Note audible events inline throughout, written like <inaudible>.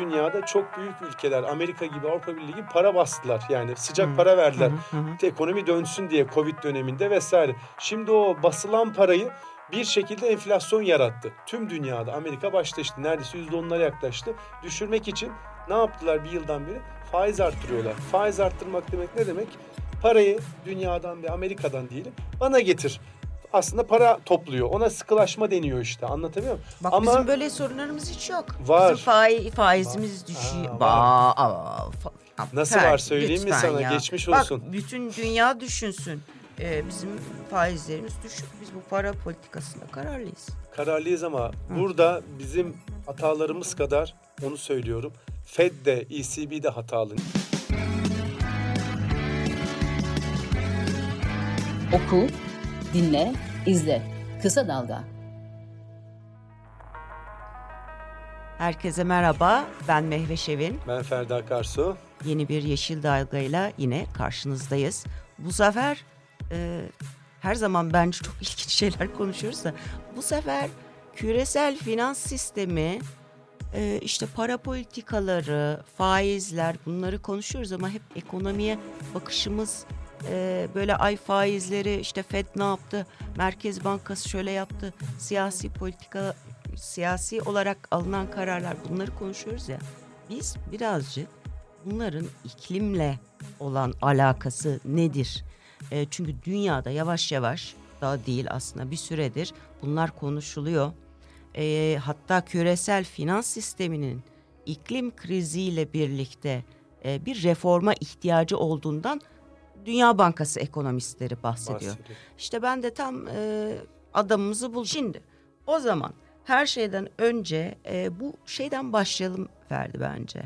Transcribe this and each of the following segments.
dünyada çok büyük ülkeler Amerika gibi Avrupa Birliği gibi para bastılar. Yani sıcak para verdiler. Hı hı hı. Ekonomi dönsün diye Covid döneminde vesaire. Şimdi o basılan parayı bir şekilde enflasyon yarattı. Tüm dünyada Amerika başta işte neredeyse yüzde onlara yaklaştı. Düşürmek için ne yaptılar bir yıldan beri? Faiz arttırıyorlar. Faiz arttırmak demek ne demek? Parayı dünyadan ve Amerika'dan diyelim bana getir. Aslında para topluyor. Ona sıkılaşma deniyor işte. Anlatabiliyor muyum? Bak Ama bizim böyle sorunlarımız hiç yok. Var. Bizim faiz, faizimiz düşüyor. Aa, Ba- aa, fa- Nasıl Fer, var söyleyeyim mi sana? ya. Geçmiş Bak, olsun. bütün dünya düşünsün. Ee, bizim faizlerimiz düşük. Biz bu para politikasında kararlıyız. kararlıyız ama burada bizim hatalarımız kadar onu söylüyorum. Fed de ECB de hatalı. Oku, dinle, izle. Kısa Dalga. Herkese merhaba. Ben Mehve Şevin. Ben Ferda Akarsu. Yeni bir Yeşil Dalga'yla yine karşınızdayız. Bu sefer e, her zaman bence çok <laughs> ilginç şeyler konuşuyoruz da bu sefer küresel finans sistemi e, işte para politikaları, faizler bunları konuşuyoruz ama hep ekonomiye bakışımız e, böyle ay faizleri işte Fed ne yaptı, Merkez Bankası şöyle yaptı, siyasi politika siyasi olarak alınan kararlar bunları konuşuyoruz ya. Biz birazcık bunların iklimle olan alakası nedir? E, çünkü dünyada yavaş yavaş daha değil aslında bir süredir bunlar konuşuluyor. E, hatta küresel finans sisteminin iklim kriziyle birlikte e, bir reforma ihtiyacı olduğundan Dünya Bankası ekonomistleri bahsediyor. bahsediyor. İşte ben de tam e, adamımızı bul. Şimdi o zaman her şeyden önce e, bu şeyden başlayalım Ferdi bence.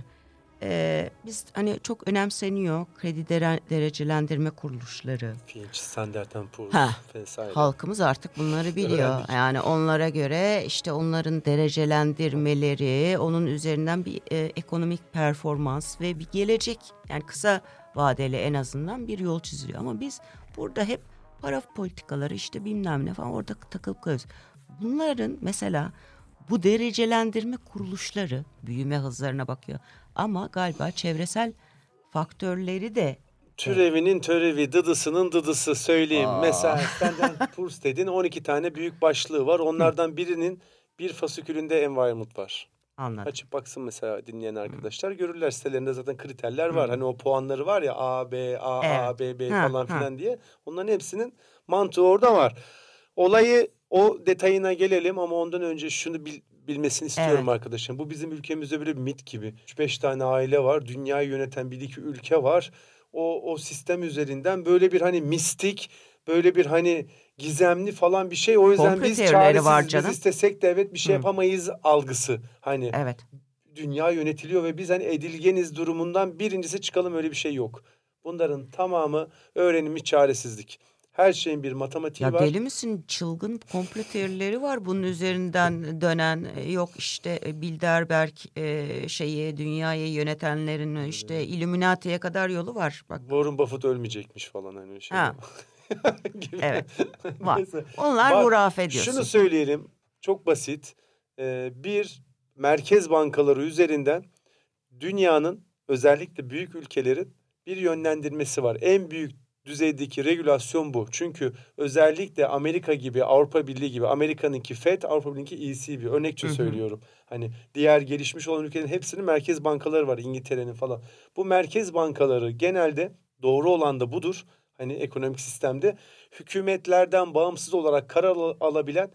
E, biz hani çok önemseniyor kredi dere- derecelendirme kuruluşları. Fitch, Standard Poor's vesaire. Halkımız artık bunları biliyor. Yani onlara göre işte onların derecelendirmeleri, onun üzerinden bir e, ekonomik performans ve bir gelecek yani kısa vadeli en azından bir yol çiziliyor. Ama biz burada hep para politikaları işte bilmem ne falan orada takılıp kalıyoruz. Bunların mesela bu derecelendirme kuruluşları büyüme hızlarına bakıyor. Ama galiba çevresel faktörleri de Türevinin törevi, dıdısının dıdısı söyleyeyim. Mesela <laughs> Standard Poor's dedin 12 tane büyük başlığı var. Onlardan birinin bir fasikülünde environment var. Anladım. Açıp baksın mesela dinleyen arkadaşlar görürler sitelerinde zaten kriterler var. Hani o puanları var ya A, B, A, A, Evet. B, B Ha, falan ha. filan diye. Onların hepsinin mantığı orada var. Olayı o detayına gelelim ama ondan önce şunu bil- bilmesini istiyorum Evet. arkadaşlar. Bu bizim ülkemizde böyle bir mit gibi. 3-5 tane aile var. Dünyayı yöneten bir iki ülke var. O, o sistem üzerinden böyle bir hani mistik, böyle bir hani gizemli falan bir şey. O yüzden Komplo biz çaresiz, var biz canım. istesek de evet bir şey Hı. yapamayız algısı. Hani Evet. dünya yönetiliyor ve biz hani edilgeniz durumundan birincisi çıkalım öyle bir şey yok. Bunların tamamı öğrenilmiş çaresizlik. Her şeyin bir matematiği Ya var. deli misin? Çılgın komplo teorileri var bunun üzerinden dönen. e, Yok işte e, Bilderberg e, şeyi dünyayı yönetenlerin işte Illuminati'ye kadar yolu var. Bak Warren Buffett ölmeyecekmiş falan hani şey. Ha. <laughs> evet var. Neyse. Onlar Bak, diyorsun. Şunu söyleyelim. Çok basit. Ee, bir merkez bankaları üzerinden dünyanın özellikle büyük ülkelerin bir yönlendirmesi var. En büyük düzeydeki regülasyon bu. Çünkü özellikle Amerika gibi, Avrupa Birliği gibi, Amerika'nınki FED, Avrupa Birliği'ninki ECB. Örnekçe Hı hı. söylüyorum. Hani diğer gelişmiş olan ülkelerin hepsinin merkez bankaları var. İngiltere'nin falan. Bu merkez bankaları genelde doğru olan da budur. Hani ekonomik sistemde hükümetlerden bağımsız olarak karar al- alabilen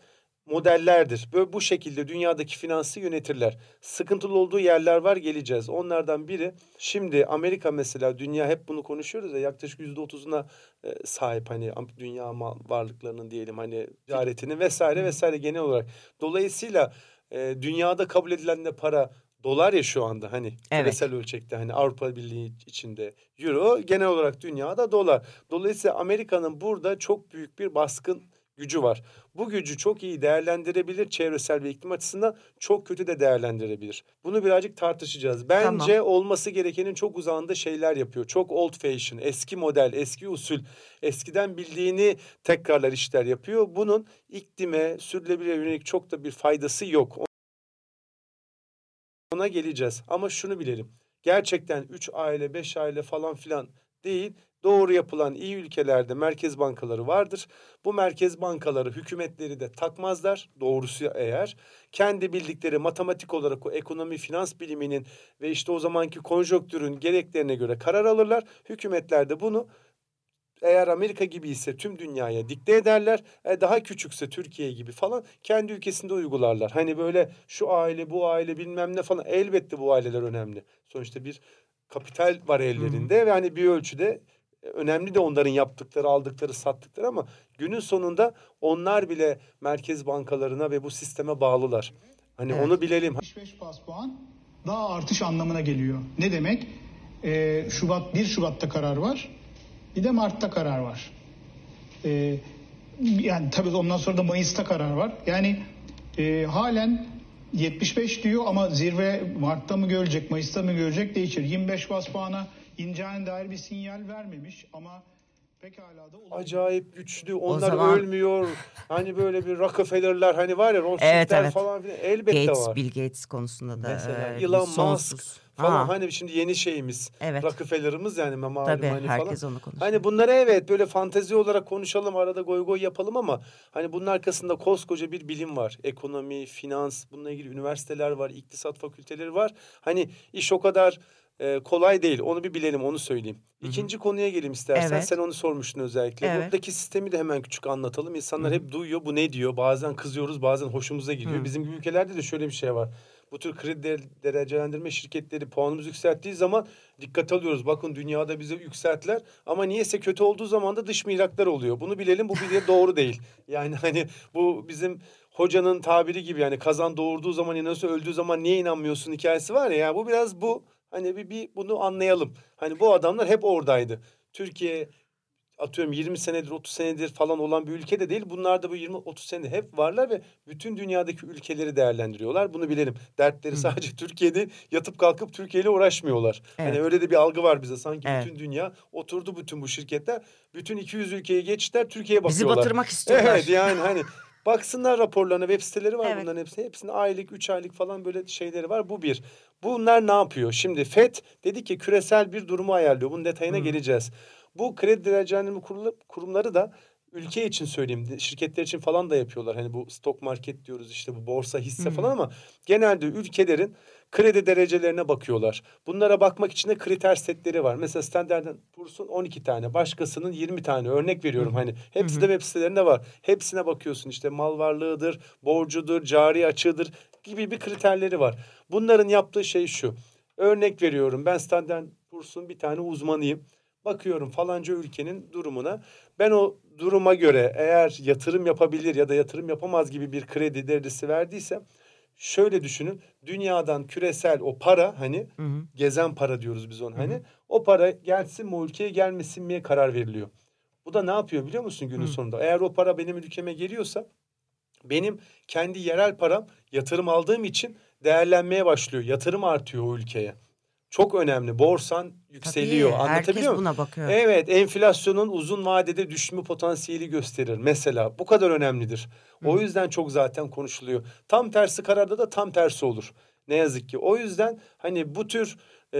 modellerdir. Böyle bu şekilde dünyadaki finansı yönetirler. Sıkıntılı olduğu yerler var geleceğiz. Onlardan biri şimdi Amerika mesela dünya hep bunu konuşuyoruz ya yaklaşık yüzde otuzuna e, sahip hani dünya mal varlıklarının diyelim hani ticaretini vesaire vesaire genel olarak. Dolayısıyla e, dünyada kabul edilen de para dolar ya şu anda hani Evet. küresel ölçekte hani Avrupa Birliği içinde euro genel olarak dünyada dolar. Dolayısıyla Amerika'nın burada çok büyük bir baskın gücü var. Bu gücü çok iyi değerlendirebilir çevresel ve iklim açısından çok kötü de değerlendirebilir. Bunu birazcık tartışacağız. Bence olması gerekenin çok uzağında şeyler yapıyor. Çok old fashion, eski model, eski usul, eskiden bildiğini tekrarlar işler yapıyor. Bunun iklime, sürdürülebilir yönelik çok da bir faydası yok. Ona geleceğiz ama şunu bilelim. Gerçekten 3 aile 5 aile falan filan değil. Doğru yapılan iyi ülkelerde merkez bankaları vardır. Bu merkez bankaları hükümetleri de takmazlar doğrusu eğer. Kendi bildikleri matematik olarak o ekonomi finans biliminin ve işte o zamanki konjonktürün gereklerine göre karar alırlar. Hükümetler de bunu eğer Amerika gibi ise tüm dünyaya dikte ederler. E, daha küçükse Türkiye gibi falan kendi ülkesinde uygularlar. Hani böyle şu aile bu aile bilmem ne falan elbette bu aileler önemli. Sonuçta bir kapital var ellerinde hmm. ve hani bir ölçüde önemli de onların yaptıkları, aldıkları, sattıkları ama günün sonunda onlar bile merkez bankalarına ve bu sisteme bağlılar. Hani evet. onu bilelim. 75 bas puan daha artış anlamına geliyor. Ne demek? Ee, Şubat 1 Şubat'ta karar var. Bir de Mart'ta karar var. Ee, yani tabii ondan sonra da Mayıs'ta karar var. Yani e, halen 75 diyor ama zirve Mart'ta mı görecek, Mayıs'ta mı görecek değişir. 25 bas puana ineceğine dair bir sinyal vermemiş ama pekala da olabilir. Acayip güçlü. Onlar zaman... ölmüyor. hani böyle bir Rockefeller'lar hani var ya Rothschild'ler evet, evet. falan filan elbette Gates, var. Bill Gates konusunda da Mesela e, Elon Musk falan ha. hani şimdi yeni şeyimiz. Evet. Rockefeller'ımız yani malum Tabii, hani herkes falan. onu konuşuyor. Hani bunları evet böyle fantezi olarak konuşalım arada goy goy yapalım ama hani bunun arkasında koskoca bir bilim var. Ekonomi, finans, bununla ilgili üniversiteler var, iktisat fakülteleri var. Hani iş o kadar e, kolay değil. Onu bir bilelim, onu söyleyeyim. İkinci Hı-hı. konuya geleyim istersen. Evet. Sen onu sormuştun özellikle. Evet. Buradaki sistemi de hemen küçük anlatalım. İnsanlar Hı-hı. hep duyuyor bu ne diyor. Bazen kızıyoruz, bazen hoşumuza gidiyor. Hı-hı. Bizim gibi ülkelerde de şöyle bir şey var. Bu tür kredi derecelendirme şirketleri puanımız yükselttiği zaman dikkat alıyoruz. Bakın dünyada bize yükselttiler ama niyeyse kötü olduğu zaman da dış mihraklar oluyor. Bunu bilelim bu bir doğru değil. Yani hani bu bizim hocanın tabiri gibi yani kazan doğurduğu zaman inanıyorsa öldüğü zaman niye inanmıyorsun hikayesi var ya. Yani bu biraz bu Hani bir, bir bunu anlayalım. Hani bu adamlar hep oradaydı. Türkiye atıyorum 20 senedir 30 senedir falan olan bir ülke de değil. Bunlar da bu 20-30 senedir hep varlar ve bütün dünyadaki ülkeleri değerlendiriyorlar. Bunu bilelim. Dertleri Hı. sadece Türkiye'de yatıp kalkıp Türkiye ile uğraşmıyorlar. Hani evet. Hani öyle de bir algı var bize. Sanki evet. bütün dünya oturdu bütün bu şirketler. Bütün 200 ülkeye geçtiler Türkiye'ye bakıyorlar. Bizi batırmak istiyorlar. <laughs> Evet yani hani Baksınlar raporlarına, web siteleri var evet. bunların hepsine. Hepsinin aylık, üç aylık falan böyle şeyleri var. Bu bir. Bunlar ne yapıyor? Şimdi FED dedi ki küresel bir durumu ayarlıyor. Bunun detayına hmm. geleceğiz. Bu kredi derecelendirme kurumları da ülke için söyleyeyim şirketler için falan da yapıyorlar. Hani bu stock market diyoruz işte bu borsa hisse hmm. falan ama genelde ülkelerin kredi derecelerine bakıyorlar. Bunlara bakmak için de kriter setleri var. Mesela Standard Poor's'un 12 tane, başkasının 20 tane örnek veriyorum hani. Hepsi de web sitelerinde var. Hepsine bakıyorsun işte mal varlığıdır, borcudur, cari açığıdır gibi bir kriterleri var. Bunların yaptığı şey şu. Örnek veriyorum ben Standard Poor's'un bir tane uzmanıyım. Bakıyorum falanca ülkenin durumuna. Ben o duruma göre eğer yatırım yapabilir ya da yatırım yapamaz gibi bir kredi derecesi verdiysem şöyle düşünün. Dünyadan küresel o para hani hı hı. gezen para diyoruz biz ona hani. Hı hı. O para gelsin mi o ülkeye gelmesin miye karar veriliyor. Bu da ne yapıyor biliyor musun günün hı. sonunda? Eğer o para benim ülkeme geliyorsa benim kendi yerel param yatırım aldığım için değerlenmeye başlıyor. Yatırım artıyor o ülkeye çok önemli. Borsan yükseliyor. Tabii, Anlatabiliyor muyum? buna bakıyor. Evet, enflasyonun uzun vadede düşme potansiyeli gösterir. Mesela bu kadar önemlidir. Hı. O yüzden çok zaten konuşuluyor. Tam tersi kararda da tam tersi olur. Ne yazık ki. O yüzden hani bu tür e,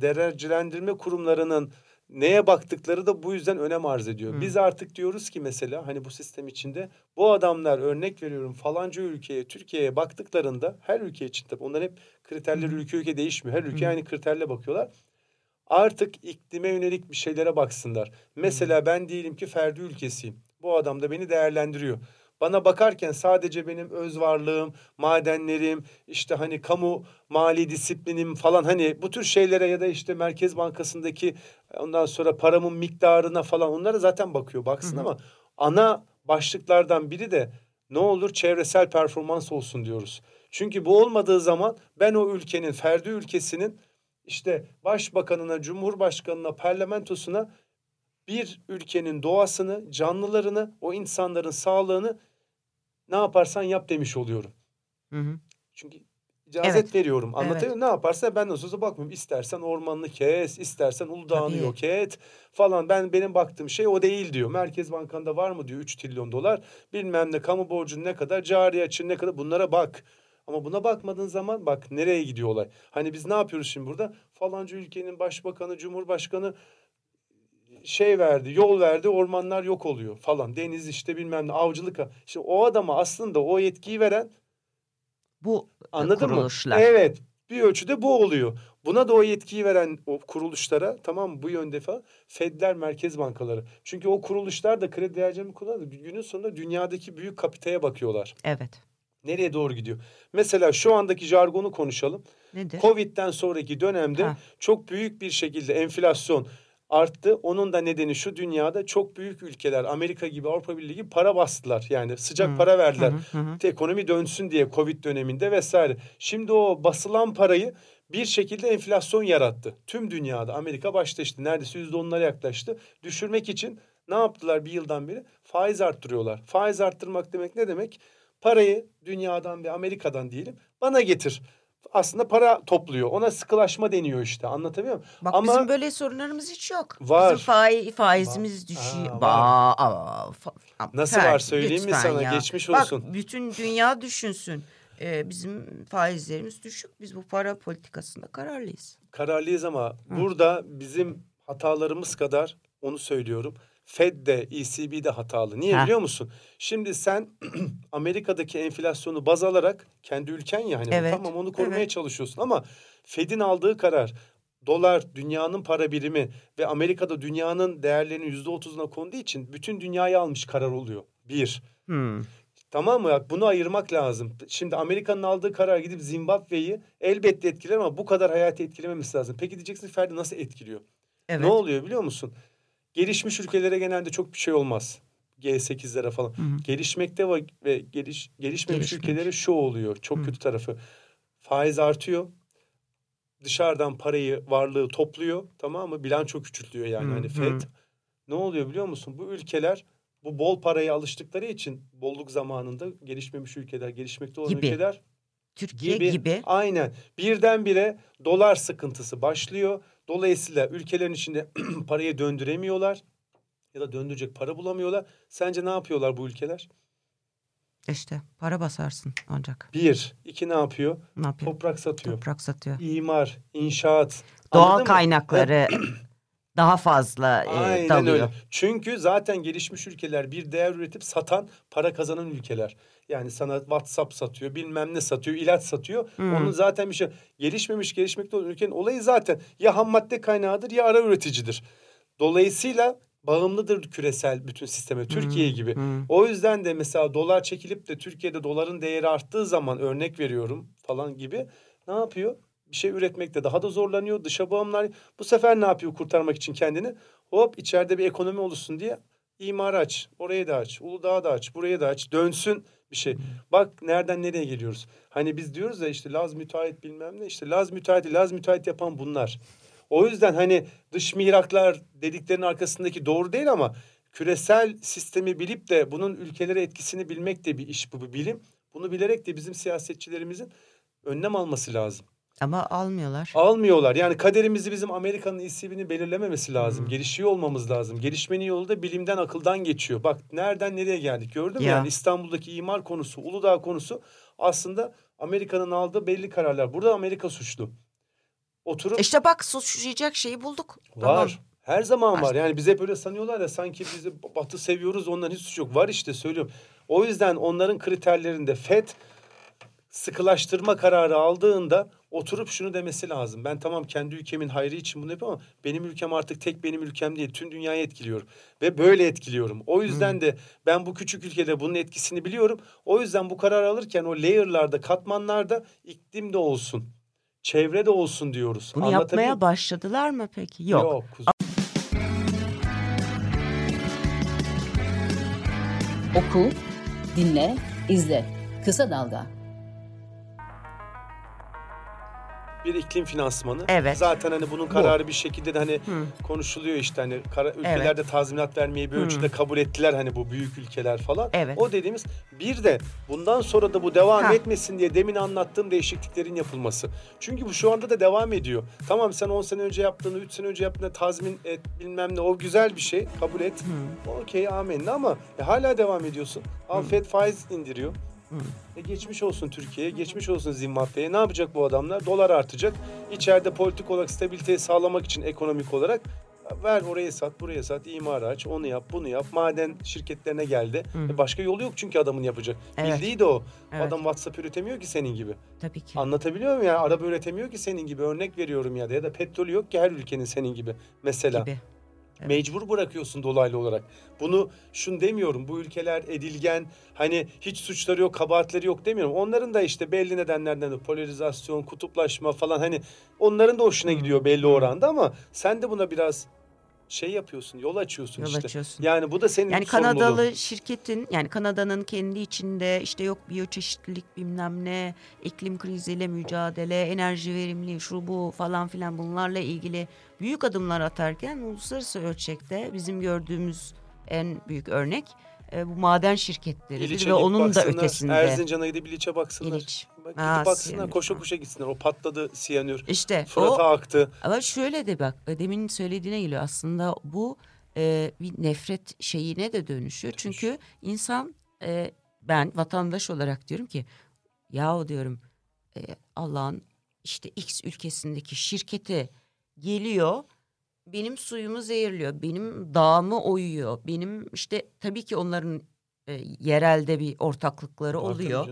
derecelendirme kurumlarının neye baktıkları da bu yüzden önem arz ediyor. Hı. Biz artık diyoruz ki mesela hani bu sistem içinde bu adamlar örnek veriyorum falanca ülkeye, Türkiye'ye baktıklarında her ülke için tabii onların hep kriterleri Hı. ülke ülke değişmiyor. Her ülke Hı. aynı kriterle bakıyorlar. Artık iklime yönelik bir şeylere baksınlar. Mesela ben diyelim ki Ferdi ülkesiyim. Bu adam da beni değerlendiriyor. Bana bakarken sadece benim öz varlığım, madenlerim, işte hani kamu mali disiplinim falan hani bu tür şeylere ya da işte Merkez Bankası'ndaki ondan sonra paramın miktarına falan onlara zaten bakıyor baksın Hı-hı. ama ana başlıklardan biri de ne olur çevresel performans olsun diyoruz. Çünkü bu olmadığı zaman ben o ülkenin, ferdi ülkesinin işte başbakanına, cumhurbaşkanına, parlamentosuna bir ülkenin doğasını, canlılarını, o insanların sağlığını ne yaparsan yap demiş oluyorum. Hı hı. Çünkü icazet evet. veriyorum. Anlatıyor evet. Ne yaparsa ben nasıl olsa bakmıyorum. İstersen ormanını kes, istersen Uludağ'ını yok et falan. Ben benim baktığım şey o değil diyor. Merkez Bankası'nda var mı diyor 3 trilyon dolar. Bilmem ne kamu borcun ne kadar, cari açın ne kadar bunlara bak. Ama buna bakmadığın zaman bak nereye gidiyor olay. Hani biz ne yapıyoruz şimdi burada? Falanca ülkenin başbakanı, cumhurbaşkanı şey verdi, yol verdi, ormanlar yok oluyor falan. Deniz işte bilmem ne, avcılık. İşte o adama aslında o yetkiyi veren Bu Anladın kuruluşlar. mı? Evet. Bir ölçüde bu oluyor. Buna da o yetkiyi veren o kuruluşlara tamam? Bu yönde falan Fedler merkez bankaları. Çünkü o kuruluşlar da kredi değerlendirme kullanıyor. Günün sonunda dünyadaki büyük kapitaya bakıyorlar. Evet. Nereye doğru gidiyor? Mesela şu andaki jargonu konuşalım. Nedir? Covid'den sonraki dönemde Ha. çok büyük bir şekilde enflasyon arttı. Onun da nedeni şu dünyada çok büyük ülkeler Amerika gibi Avrupa Birliği gibi para bastılar. Yani sıcak Hı. para verdiler. Hı hı. Ekonomi dönsün diye Covid döneminde vesaire. Şimdi o basılan parayı bir şekilde enflasyon yarattı. Tüm dünyada Amerika başta işte neredeyse yüzde onlara yaklaştı. Düşürmek için ne yaptılar bir yıldan beri? Faiz arttırıyorlar. Faiz arttırmak demek ne demek? Parayı dünyadan ve Amerika'dan diyelim bana getir. Aslında para topluyor. Ona sıkılaşma deniyor işte. Anlatabiliyor muyum? Bak Ama bizim böyle sorunlarımız hiç yok. Var. Bizim faiz, faizimiz düşüyor. Ba- aa, Nasıl Fer, var söyleyeyim mi sana? ya. Geçmiş Bak, olsun. bütün dünya düşünsün. Ee, bizim faizlerimiz düşük. Biz bu para politikasında kararlıyız. kararlıyız ama burada bizim hatalarımız kadar onu söylüyorum. Fed de ECB de hatalı. Niye Ha. biliyor musun? Şimdi sen <clears throat> Amerika'daki enflasyonu baz alarak kendi ülken ya hani Evet, tamam onu korumaya evet. çalışıyorsun ama Fed'in aldığı karar dolar dünyanın para birimi ve Amerika'da dünyanın değerlerinin yüzde otuzuna konduğu için bütün dünyayı almış karar oluyor. Bir. Hmm. Tamam mı? Bunu ayırmak lazım. Şimdi Amerika'nın aldığı karar gidip Zimbabwe'yi elbette etkiler ama bu kadar hayatı etkilememesi lazım. Peki diyeceksin Ferdi nasıl etkiliyor? Evet. Ne oluyor biliyor musun? Gelişmiş ülkelere genelde çok bir şey olmaz. G8'lere falan. Hı hı. Gelişmekte ve ve geliş, gelişmemiş Gelişmemiş. ülkelere şu oluyor. Çok Hı. kötü tarafı. Faiz artıyor. Dışarıdan parayı, varlığı topluyor. Tamam mı? Bilanço küçültüyor yani. Hı, Hani hı. FED ne oluyor biliyor musun? Bu ülkeler bu bol paraya alıştıkları için bolluk zamanında gelişmemiş ülkeler, gelişmekte olan Gibi. ülkeler Türkiye gibi. gibi. Aynen. Birdenbire dolar sıkıntısı başlıyor. Dolayısıyla ülkelerin içinde <clears throat> parayı döndüremiyorlar ya da döndürecek para bulamıyorlar. Sence ne yapıyorlar bu ülkeler? İşte para basarsın ancak. Bir. iki ne yapıyor? Ne yapıyor? Toprak satıyor. Toprak satıyor. İmar, inşaat. Doğal kaynakları <clears throat> daha fazla e, Aynen dalıyor. öyle. Çünkü zaten gelişmiş ülkeler bir değer üretip satan, para kazanan ülkeler. Yani sana WhatsApp satıyor, bilmem ne satıyor, ilaç satıyor. Hmm. Onun zaten bir şey gelişmemiş, gelişmekte olan ülkenin olayı zaten ya ham madde kaynağıdır ya ara üreticidir. Dolayısıyla bağımlıdır küresel bütün sisteme, Türkiye gibi. Hmm. O yüzden de mesela dolar çekilip de Türkiye'de doların değeri arttığı zaman örnek veriyorum falan gibi ne yapıyor? Bir şey üretmekte daha da zorlanıyor. Dışa bağımlar bu sefer ne yapıyor kurtarmak için kendini? Hop içeride bir ekonomi oluşsun diye imar aç. Orayı da aç. Uludağ'ı da aç. Burayı da aç. Dönsün bir şey. Bak nereden nereye geliyoruz. Hani biz diyoruz ya işte Laz müteahhit bilmem ne. işte Laz müteahhit, Laz müteahhit yapan bunlar. O yüzden hani dış mihraklar dediklerinin arkasındaki doğru değil ama küresel sistemi bilip de bunun ülkelere etkisini bilmek de bir iş bu bir bilim. Bunu bilerek de bizim siyasetçilerimizin önlem alması lazım. Ama almıyorlar. Almıyorlar. Yani kaderimizi bizim Amerika'nın isibini belirlememesi lazım. Gelişiyor olmamız lazım. Gelişmenin yolu da bilimden, akıldan geçiyor. Bak nereden nereye geldik gördün mü? Ya. Yani İstanbul'daki imar konusu, Uludağ konusu aslında Amerika'nın aldığı belli kararlar. Burada Amerika suçlu. Oturup İşte bak suçlayacak şeyi bulduk. Var. Tamam. Her zaman var. Yani bize böyle sanıyorlar ya sanki bizi batı seviyoruz onların hiç suçu yok. Var işte söylüyorum. O yüzden onların kriterlerinde FED sıkılaştırma kararı aldığında oturup şunu demesi lazım. Ben tamam kendi ülkemin hayrı için bunu yapıyorum ama benim ülkem artık tek benim ülkem değil. Tüm dünyayı etkiliyorum. Ve böyle etkiliyorum. O yüzden de ben bu küçük ülkede bunun etkisini biliyorum. O yüzden bu karar alırken o layer'larda, katmanlarda iklim de olsun. Çevre de olsun diyoruz. Bunu yapmaya başladılar mı peki? Yok. Yok. kuzum. Oku, dinle, izle. Kısa Dalga. Bir iklim finansmanı. Evet. Zaten hani bunun kararı bir şekilde de hani Hı. konuşuluyor işte hani kara, ülkeler de tazminat vermeyi bir ölçüde kabul ettiler hani bu büyük ülkeler falan. Evet. O dediğimiz bir de bundan sonra da bu devam Ha. etmesin diye demin anlattığım değişikliklerin yapılması. Çünkü bu şu anda da devam ediyor. Tamam sen 10 sene önce yaptığını, 3 sene önce yaptığını tazmin et bilmem ne o güzel bir şey kabul et. Okey amenna ama e, hala devam ediyorsun. Al Fed faiz indiriyor. E geçmiş olsun Türkiye'ye, geçmiş olsun Zimmat Bey'e. Ne yapacak bu adamlar? Dolar artacak. İçeride politik olarak stabiliteyi sağlamak için ekonomik olarak ver oraya sat, buraya sat, imar aç, onu yap, bunu yap. Maden şirketlerine geldi. E başka yolu yok çünkü adamın yapacak. Evet. Bildiği de o. Evet. Adam WhatsApp üretemiyor ki senin gibi. Tabii ki. Anlatabiliyor muyum ya? Araba üretemiyor ki senin gibi. Örnek veriyorum ya da ya da petrolü yok ki her ülkenin senin gibi. Mesela. gibi. Evet. Mecbur bırakıyorsun dolaylı olarak. Bunu şunu demiyorum. Bu ülkeler edilgen, hani hiç suçları yok, kabahatleri yok demiyorum. Onların da işte belli nedenlerden de polarizasyon, kutuplaşma falan hani onların da hoşuna gidiyor belli oranda ama sen de buna biraz şey yapıyorsun, yol açıyorsun Yol işte. açıyorsun. Yani bu da senin Yani sorumluluğun. Kanadalı şirketin yani Kanada'nın kendi içinde işte yok biyoçeşitlilik bilmem ne, iklim kriziyle mücadele, enerji verimliliği şu bu falan filan bunlarla ilgili büyük adımlar atarken uluslararası ölçekte bizim gördüğümüz en büyük örnek e, bu maden şirketleri İliç'e ve onun da ötesinde. Erzincan'a gidip İliç'e baksınlar. İliç. Bak, gidip Ha, baksınlar, siyanür koşa koşa gitsinler. O patladı siyanür. İşte Fırat'a o aktı. ama şöyle de bak e, demin söylediğine geliyor aslında bu e, bir nefret şeyine de dönüşüyor. Çünkü insan e, ben vatandaş olarak diyorum ki yahu diyorum e, Allah'ın işte X ülkesindeki şirketi geliyor benim suyumu zehirliyor, benim dağımı oyuyor, benim işte tabii ki onların e, yerelde bir ortaklıkları Var oluyor.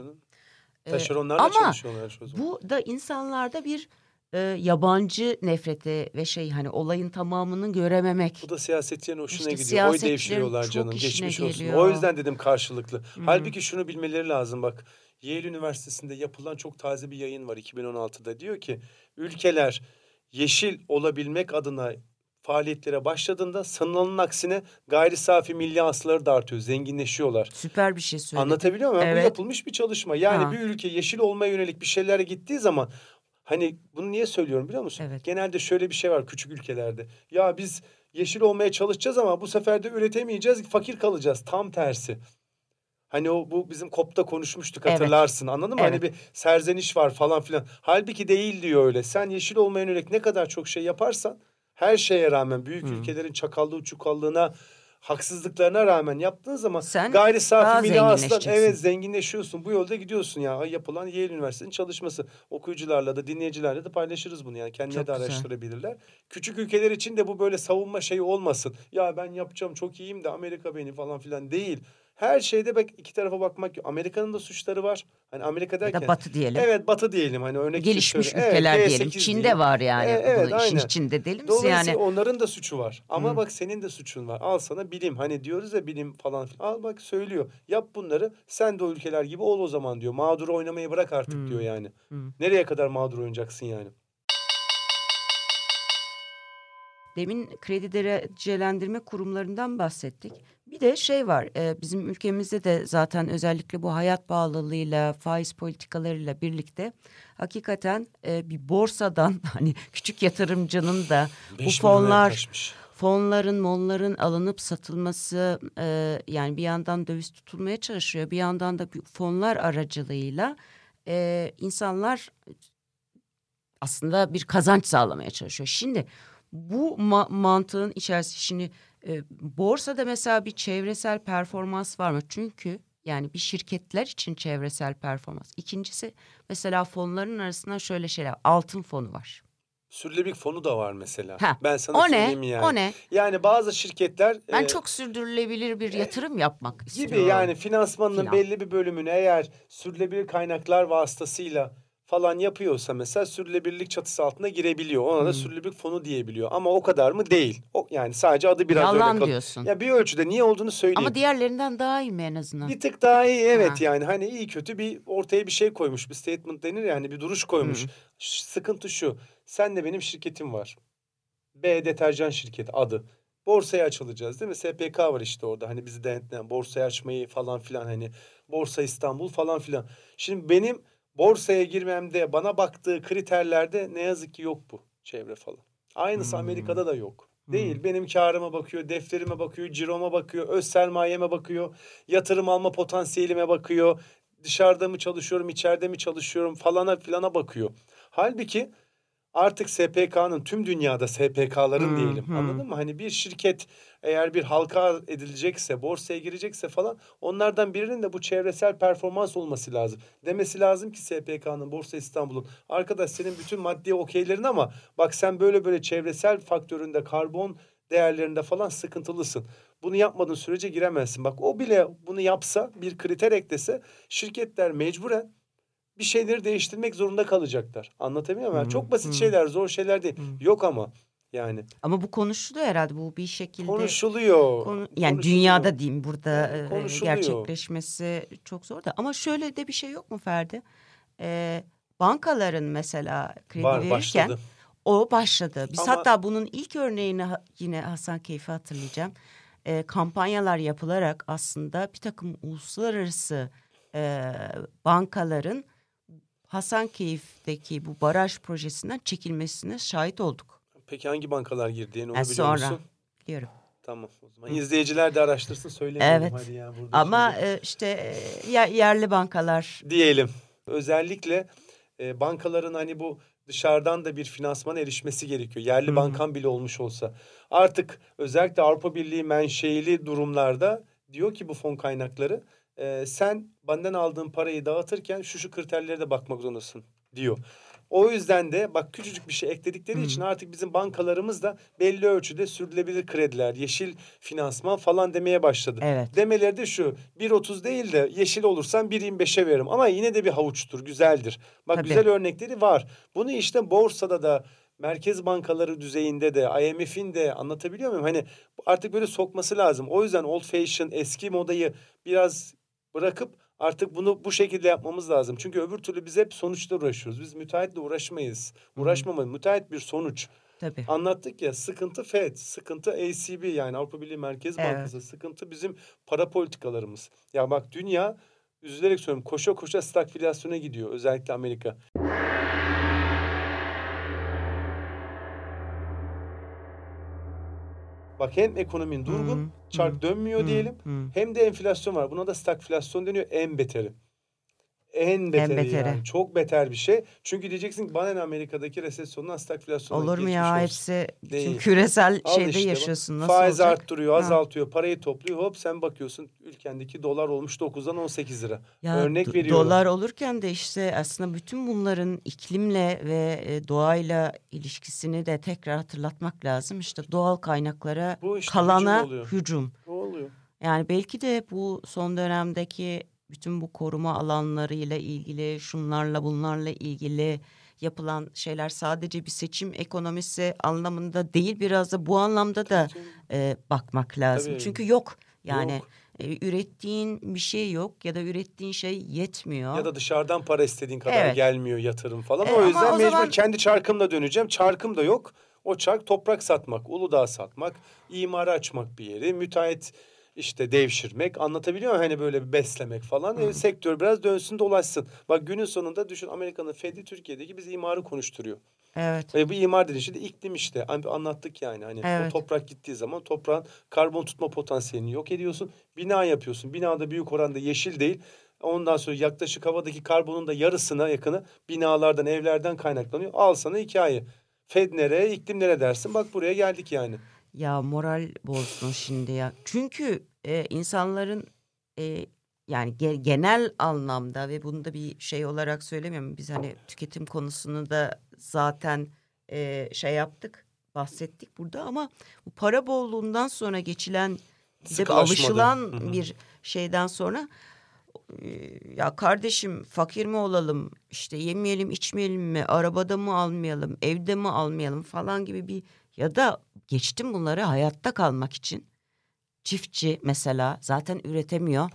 E, Taşeronlarla ama çalışıyorlar şu zaman. bu da insanlarda bir e, yabancı nefreti ve şey hani olayın tamamını görememek. Bu da siyasetçilerin hoşuna İşte gidiyor. Oy devşiriyorlar canım. Geçmiş olsun. geliyor. O yüzden dedim karşılıklı. Halbuki şunu bilmeleri lazım bak. Yale Üniversitesi'nde yapılan çok taze bir yayın var 2016'da. Diyor ki ülkeler yeşil olabilmek adına faaliyetlere başladığında sanılanın aksine gayri safi milli hasıları da artıyor. Zenginleşiyorlar. Süper bir şey söyledin. Anlatabiliyor muyum? Evet. Bu yapılmış bir çalışma. Yani Ha. bir ülke yeşil olmaya yönelik bir şeylere gittiği zaman hani bunu niye söylüyorum biliyor musun? Evet. Genelde şöyle bir şey var küçük ülkelerde. Ya biz yeşil olmaya çalışacağız ama bu sefer de üretemeyeceğiz, fakir kalacağız. Tam tersi. Hani o bu bizim kopta konuşmuştuk Evet. hatırlarsın anladın mı? Hani Evet. bir serzeniş var falan filan. Halbuki değil diyor öyle. Sen yeşil olmaya yönelik ne kadar çok şey yaparsan her şeye rağmen büyük ülkelerin çakallığı çukallığına haksızlıklarına rağmen yaptığın zaman Sen gayri safi milli zenginleşeceksin. evet zenginleşiyorsun. Bu yolda gidiyorsun ya. Yapılan Yale Üniversitesi'nin çalışması. Okuyucularla da dinleyicilerle de paylaşırız bunu yani. Kendileri de güzel. araştırabilirler. Küçük ülkeler için de bu böyle savunma şeyi olmasın. Ya ben yapacağım çok iyiyim de Amerika beni falan filan değil. Her şeyde bak iki tarafa bakmak yok. Amerika'nın da suçları var. Hani Amerika Ya derken. da batı diyelim. Evet batı diyelim hani örnek Gelişmiş Evet, ülkeler G8 diyelim. Çin'de diyelim. var yani. E, evet, Bunu işin aynen. içinde değil misin Dolayısıyla yani? onların da suçu var. Ama Hı. bak senin de suçun var. Al sana bilim. Hani diyoruz ya bilim falan. filan. Al bak söylüyor. Yap bunları. Sen de o ülkeler gibi ol o zaman diyor. Mağdur oynamayı bırak artık Hı. diyor yani. Hı. Nereye kadar mağdur oynayacaksın yani? Demin kredi derecelendirme kurumlarından bahsettik. Bir de şey var e, bizim ülkemizde de zaten özellikle bu hayat pahalılığıyla faiz politikalarıyla birlikte hakikaten e, bir borsadan <laughs> hani küçük yatırımcının da bu fonlar fonların monların alınıp satılması e, yani bir yandan döviz tutulmaya çalışıyor bir yandan da fonlar aracılığıyla e, insanlar aslında bir kazanç sağlamaya çalışıyor. Şimdi bu ma- mantığın içerisinde şimdi e, borsada mesela bir çevresel performans var mı? Çünkü yani bir şirketler için çevresel performans. İkincisi mesela fonların arasında şöyle şeyler altın fonu var. Sürülebilik fonu da var mesela. Ha, Ben sana o ne? söyleyeyim yani. O ne? Yani bazı şirketler Ben e, çok sürdürülebilir bir yatırım yapmak istiyorum. gibi yani finansmanının Filan. belli bir bölümünü eğer sürülebilir kaynaklar vasıtasıyla falan yapıyorsa mesela sürülebilirlik çatısı altına girebiliyor. Ona Hmm. da sürülebilirlik fonu diyebiliyor. Ama o kadar mı? Değil. O yani sadece adı biraz Yalan öyle kal- diyorsun. Ya bir ölçüde niye olduğunu söyleyeyim. Ama diğerlerinden daha iyi mi en azından? Bir tık daha iyi evet Ha. yani hani iyi kötü bir ortaya bir şey koymuş bir statement denir yani bir duruş koymuş. Ş- Sıkıntı şu sen de benim şirketim var. B deterjan şirketi adı. Borsaya açılacağız değil mi? SPK var işte orada hani bizi denetleyen borsaya açmayı falan filan hani Borsa İstanbul falan filan. Şimdi benim borsaya girmemde bana baktığı kriterlerde ne yazık ki yok bu çevre falan. Aynısı Hmm. Amerika'da da yok. Değil. Benim karıma bakıyor, defterime bakıyor, ciroma bakıyor, öz sermayeme bakıyor, yatırım alma potansiyelime bakıyor. Dışarıda mı çalışıyorum, içeride mi çalışıyorum falana filana bakıyor. Halbuki artık SPK'nın tüm dünyada SPK'ların diyelim hı. anladın mı? Hani bir şirket eğer bir halka edilecekse, borsaya girecekse falan onlardan birinin de bu çevresel performans olması lazım. Demesi lazım ki SPK'nın, Borsa İstanbul'un arkadaş senin bütün maddi okeylerin ama bak sen böyle böyle çevresel faktöründe karbon değerlerinde falan sıkıntılısın. Bunu yapmadığın sürece giremezsin. Bak o bile bunu yapsa bir kriter eklese şirketler mecburen bir şeyleri değiştirmek zorunda kalacaklar. Anlatabiliyor muyum? Yani çok basit hı. şeyler, zor şeyler değil. Yok ama yani Ama bu konuşuluyor herhalde bu bir şekilde. konuşuluyor. Konu- yani konuşuluyor. dünyada diyeyim burada e, konuşuluyor. gerçekleşmesi çok zor da. Ama şöyle de bir şey yok mu Ferdi? E, bankaların mesela kredi Var verirken başladı. o başladı. Biz Ama- hatta bunun ilk örneğini yine Hasan Keyfi hatırlayacağım. E, kampanyalar yapılarak aslında bir takım uluslararası e, bankaların Hasan Keyif'teki bu baraj projesinden çekilmesine şahit olduk. Peki hangi bankalar girdi? Onu Ha, biliyor sonra. musun? Biliyorum. Tamam o zaman. İzleyiciler de araştırsın söylemeyelim Evet. hadi ya burada Ama e, işte e, yer- yerli bankalar diyelim. Özellikle e, bankaların hani bu dışarıdan da bir finansman erişmesi gerekiyor. Yerli Hı hı. bankan bile olmuş olsa. Artık özellikle Avrupa Birliği menşeili durumlarda diyor ki bu fon kaynakları e, sen benden aldığın parayı dağıtırken şu şu kriterlere de bakmak zorundasın diyor. O yüzden de bak küçücük bir şey ekledikleri Hı. için artık bizim bankalarımız da belli ölçüde sürdürülebilir krediler, yeşil finansman falan demeye başladı. evet. Demeleri de şu 1.30 değil de yeşil olursan 1.25'e veririm ama yine de bir havuçtur güzeldir. Bak Tabii. güzel örnekleri var. Bunu işte borsada da merkez bankaları düzeyinde de IMF'in de anlatabiliyor muyum? Hani artık böyle sokması lazım. O yüzden old fashion eski modayı biraz bırakıp artık bunu bu şekilde yapmamız lazım. Çünkü öbür türlü biz hep sonuçla uğraşıyoruz. Biz müteahhitle uğraşmayız. Uğraşmamalıyız. Müteahhit bir sonuç. Tabii. Anlattık ya sıkıntı FED, sıkıntı ACB yani Avrupa Birliği Merkez Evet. Bankası, sıkıntı bizim para politikalarımız. Ya bak dünya üzülerek söylüyorum koşa koşa stagflasyona gidiyor özellikle Amerika. Bak hem ekonomin durgun, Hı, çark hı, dönmüyor hı, diyelim. hı. Hem de enflasyon var. Buna da stagflasyon deniyor. En beteri. En beteri, beteri. yani. Çok beter bir şey. Çünkü diyeceksin ki bana Amerika'daki resesyondan stagflasyona Olur mu ya olsun. hepsi Değil. küresel Al şeyde işte yaşıyorsun. Nasıl Faiz olacak? arttırıyor, Ha. azaltıyor, parayı topluyor. Hop sen bakıyorsun ülkendeki dolar olmuş 9'dan 18 lira. Ya Örnek do- veriyorum. Dolar olurken de işte aslında bütün bunların iklimle ve e, doğayla ilişkisini de tekrar hatırlatmak lazım. İşte doğal kaynaklara Bu işte kalana hücum oluyor. hücum. Ne oluyor? Yani belki de bu son dönemdeki bütün bu koruma alanlarıyla ilgili, şunlarla bunlarla ilgili yapılan şeyler sadece bir seçim ekonomisi anlamında değil biraz da bu anlamda da e, bakmak lazım. Tabii. Çünkü yok yani Yok. e, ürettiğin bir şey yok ya da ürettiğin şey yetmiyor. Ya da dışarıdan para istediğin kadar Evet. gelmiyor yatırım falan. E, o yüzden o mecbur zaman- kendi çarkımla döneceğim. Çarkım da yok. O çark toprak satmak, Uludağ satmak, imara açmak bir yeri, müteahhit işte devşirmek, anlatabiliyor muyum? Hani böyle bir beslemek falan. E, sektör biraz dönsün dolaşsın. Bak günün sonunda düşün Amerika'nın Fed'i Türkiye'deki biz imarı konuşturuyor. Evet. Ve bu imar dediğin şey de iklim işte. Hani anlattık yani. Hani Evet. o toprak gittiği zaman toprağın karbon tutma potansiyelini yok ediyorsun. Bina yapıyorsun. Binada büyük oranda yeşil değil. Ondan sonra yaklaşık havadaki karbonun da yarısına yakını binalardan, evlerden kaynaklanıyor. Al sana hikaye. Fed nereye, iklim nereye dersin? Bak buraya geldik yani. Ya moral bozdun şimdi ya. Çünkü e, insanların e, yani ge- genel anlamda ve bunu da bir şey olarak söylemiyorum. Biz hani tüketim konusunu da zaten e, şey yaptık, bahsettik burada ama bu para bolluğundan sonra geçilen Sıkılaşmadı. alışılan Hı hı. bir şeyden sonra e, ya kardeşim fakir mi olalım işte yemeyelim içmeyelim mi arabada mı almayalım evde mi almayalım falan gibi bir ya da geçtim bunları hayatta kalmak için çiftçi mesela zaten üretemiyor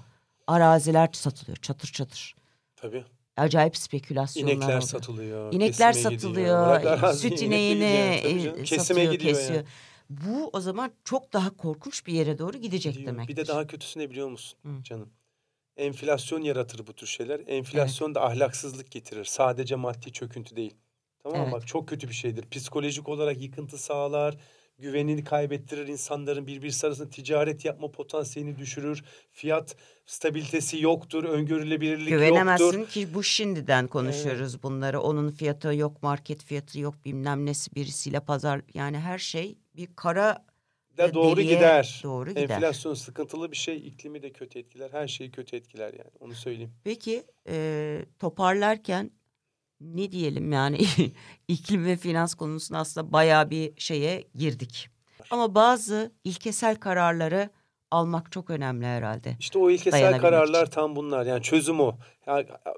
araziler satılıyor çatır çatır Tabii. acayip spekülasyonlar İnekler oldu. satılıyor. İnekler gidiyor. satılıyor süt <laughs> ineğini gidiyor. E. Kesime gidiyor kesiyor. yani. Bu o zaman çok daha korkunç bir yere doğru gidecek demek. Bir de daha kötüsü ne biliyor musun Hı. canım? Enflasyon yaratır bu tür şeyler. Enflasyon da ahlaksızlık getirir. Sadece maddi çöküntü değil. Tamam mı? Evet. Bak çok kötü bir şeydir. Psikolojik olarak yıkıntı sağlar. Güvenini kaybettirir insanların birbirisi arasında ticaret yapma potansiyelini düşürür. Fiyat stabilitesi yoktur, öngörülebilirlik Güvenemezsin yoktur. ki bu şimdiden konuşuyoruz bunları. Onun fiyatı yok, market fiyatı yok, bilmem nesi birisiyle pazar yani her şey bir kara Da doğru gider. Doğru gider. Enflasyon sıkıntılı bir şey, iklimi de kötü etkiler. Her şeyi kötü etkiler yani. Onu söyleyeyim. Peki e, toparlarken ne diyelim yani <laughs> iklim ve finans konusunda aslında bayağı bir şeye girdik. Ama bazı ilkesel kararları almak çok önemli herhalde. İşte o ilkesel kararlar için. tam bunlar. Yani çözüm o.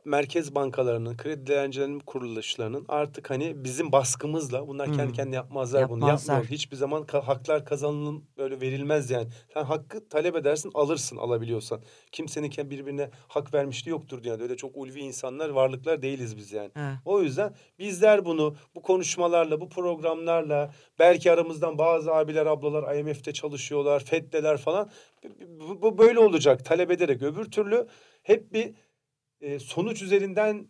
Merkez bankalarının, kredi değerlendirme kuruluşlarının artık hani bizim baskımızla bunlar kendi Hmm. kendine yapmazlar, bunu. Yapmazlar. Yapmıyor. Hiçbir zaman ka- haklar kazanılın böyle verilmez yani. Sen hakkı talep edersin, alırsın alabiliyorsan. Kimsenin kendi birbirine hak vermişliği yoktur dünyada. Öyle çok ulvi insanlar, varlıklar değiliz biz yani. Evet. O yüzden bizler bunu bu konuşmalarla, bu programlarla belki aramızdan bazı abiler, ablalar IMF'de çalışıyorlar, FED'deler falan. Bu, bu böyle olacak talep ederek. Öbür türlü hep bir e, sonuç üzerinden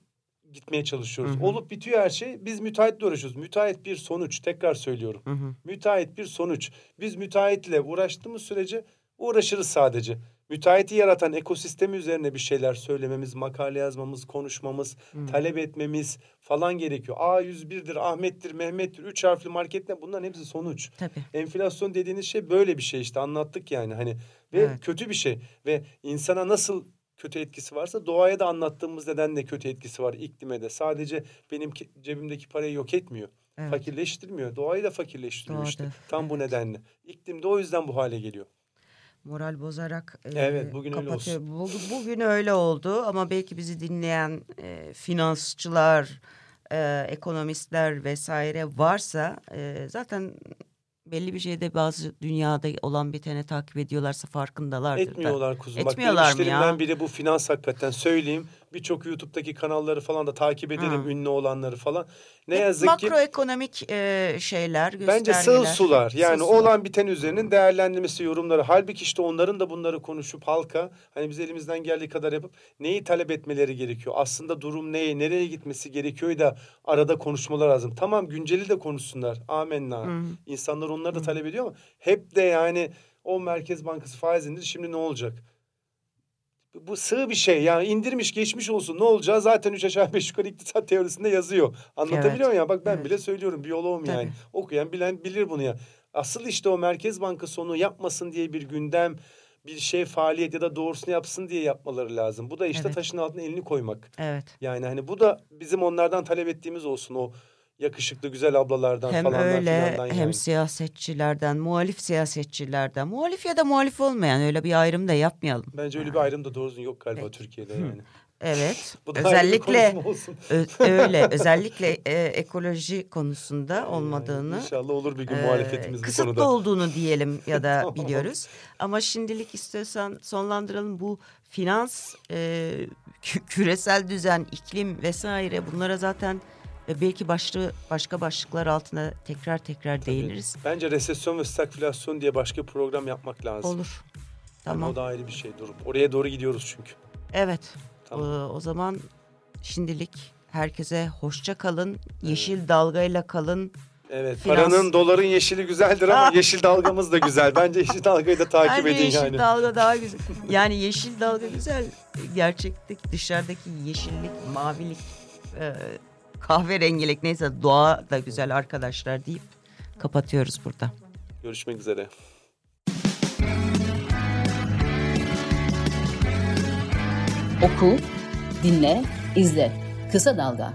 gitmeye çalışıyoruz. Hı hı. Olup bitiyor her şey. Biz müteahhitle uğraşıyoruz. Müteahhit bir sonuç. Tekrar söylüyorum. Hı hı. Müteahhit bir sonuç. Biz müteahhitle uğraştığımız sürece uğraşırız sadece. Müteahhiti yaratan ekosistemi üzerine bir şeyler söylememiz, makale yazmamız, konuşmamız, Hı. talep etmemiz falan gerekiyor. A101'dir, Ahmet'tir, Mehmet'tir, üç harfli marketler bunların hepsi sonuç. Tabii. Enflasyon dediğiniz şey böyle bir şey işte anlattık yani hani ve Evet. kötü bir şey ve insana nasıl kötü etkisi varsa doğaya da anlattığımız nedenle kötü etkisi var iklime de. Sadece benim ki- cebimdeki parayı yok etmiyor. Evet. Fakirleştirmiyor. Doğayı da fakirleştiriyor işte. Doğada, Tam bu nedenle. İklim de o yüzden bu hale geliyor. Moral bozarak e, Evet, bugün öyle kapatıyor. Bugün, bugün öyle oldu ama belki bizi dinleyen e, finansçılar, e, ekonomistler vesaire varsa e, zaten belli bir şeyde bazı dünyada olan biteni takip ediyorlarsa farkındalardır. da. Etmiyorlar kuzum. Etmiyorlar Bak mı ya? işlerimden biri bu finans hakikaten söyleyeyim. Birçok YouTube'daki kanalları falan da takip ederim. Hı. Ünlü olanları falan. Ne Hep yazık ki makroekonomik e, şeyler, Bence sığ sular. Yani Sığ sular. olan biten üzerinin değerlendirmesi, yorumları. Halbuki işte onların da bunları konuşup halka hani biz elimizden geldiği kadar yapıp neyi talep etmeleri gerekiyor? Aslında durum neye, nereye gitmesi gerekiyor da arada konuşmalar lazım. Tamam günceli de konuşsunlar. Amenna. Hı. İnsanlar onları da talep ediyor ama hep de yani o Merkez Bankası faiz indir şimdi ne olacak? Bu- sığ bir şey yani indirmiş geçmiş olsun ne olacağı zaten üç aşağı beş yukarı iktisat teorisinde yazıyor. Anlatabiliyor muyum ya? Bak ben Evet. bile söylüyorum biyoloğum Tabii. yani. Okuyan bilen bilir bunu ya. Asıl işte o Merkez Bankası onu yapmasın diye bir gündem, bir şey faaliyet ya da doğrusunu yapsın diye yapmaları lazım. Bu da işte Evet. taşın altına elini koymak. Evet. Yani hani bu da bizim onlardan talep ettiğimiz olsun o yakışıklı güzel ablalardan Hem falanlar öyle filandan hem yani. siyasetçilerden, muhalif siyasetçilerden, muhalif ya da muhalif olmayan öyle bir ayrım da yapmayalım. Bence öyle bir ayrım da doğru düzgün yok galiba Türkiye'de yani. Evet. <laughs> Bu da ayrı bir özellikle öyle özellikle e, ekoloji konusunda Yani olmadığını İnşallah olur bir gün e, muhalefetimiz bu konuda. olduğunu diyelim ya da <laughs> Tamam. biliyoruz. Ama şimdilik istiyorsan sonlandıralım bu finans, e, kü- küresel düzen, iklim vesaire bunlara zaten belki başlı başka başlıklar altına tekrar tekrar değiniriz. Bence resesyon ve stagflasyon diye başka bir program yapmak lazım. Olur. Yani Tamam. o da ayrı bir şey durup. Oraya doğru gidiyoruz çünkü. Evet. Tamam. Ee, o zaman şimdilik herkese hoşça kalın. Yeşil dalgayla kalın. Evet Finans- paranın doların yeşili güzeldir ama <laughs> yeşil dalgamız da güzel. Bence yeşil dalgayı da takip Bence edin yeşil yani. dalga daha güzel. Yani yeşil dalga güzel. Gerçekteki dışarıdaki yeşillik, mavilik, e, kahverengilik neyse doğa da güzel arkadaşlar deyip kapatıyoruz burada. Görüşmek üzere. Oku, dinle, izle. Kısa Dalga.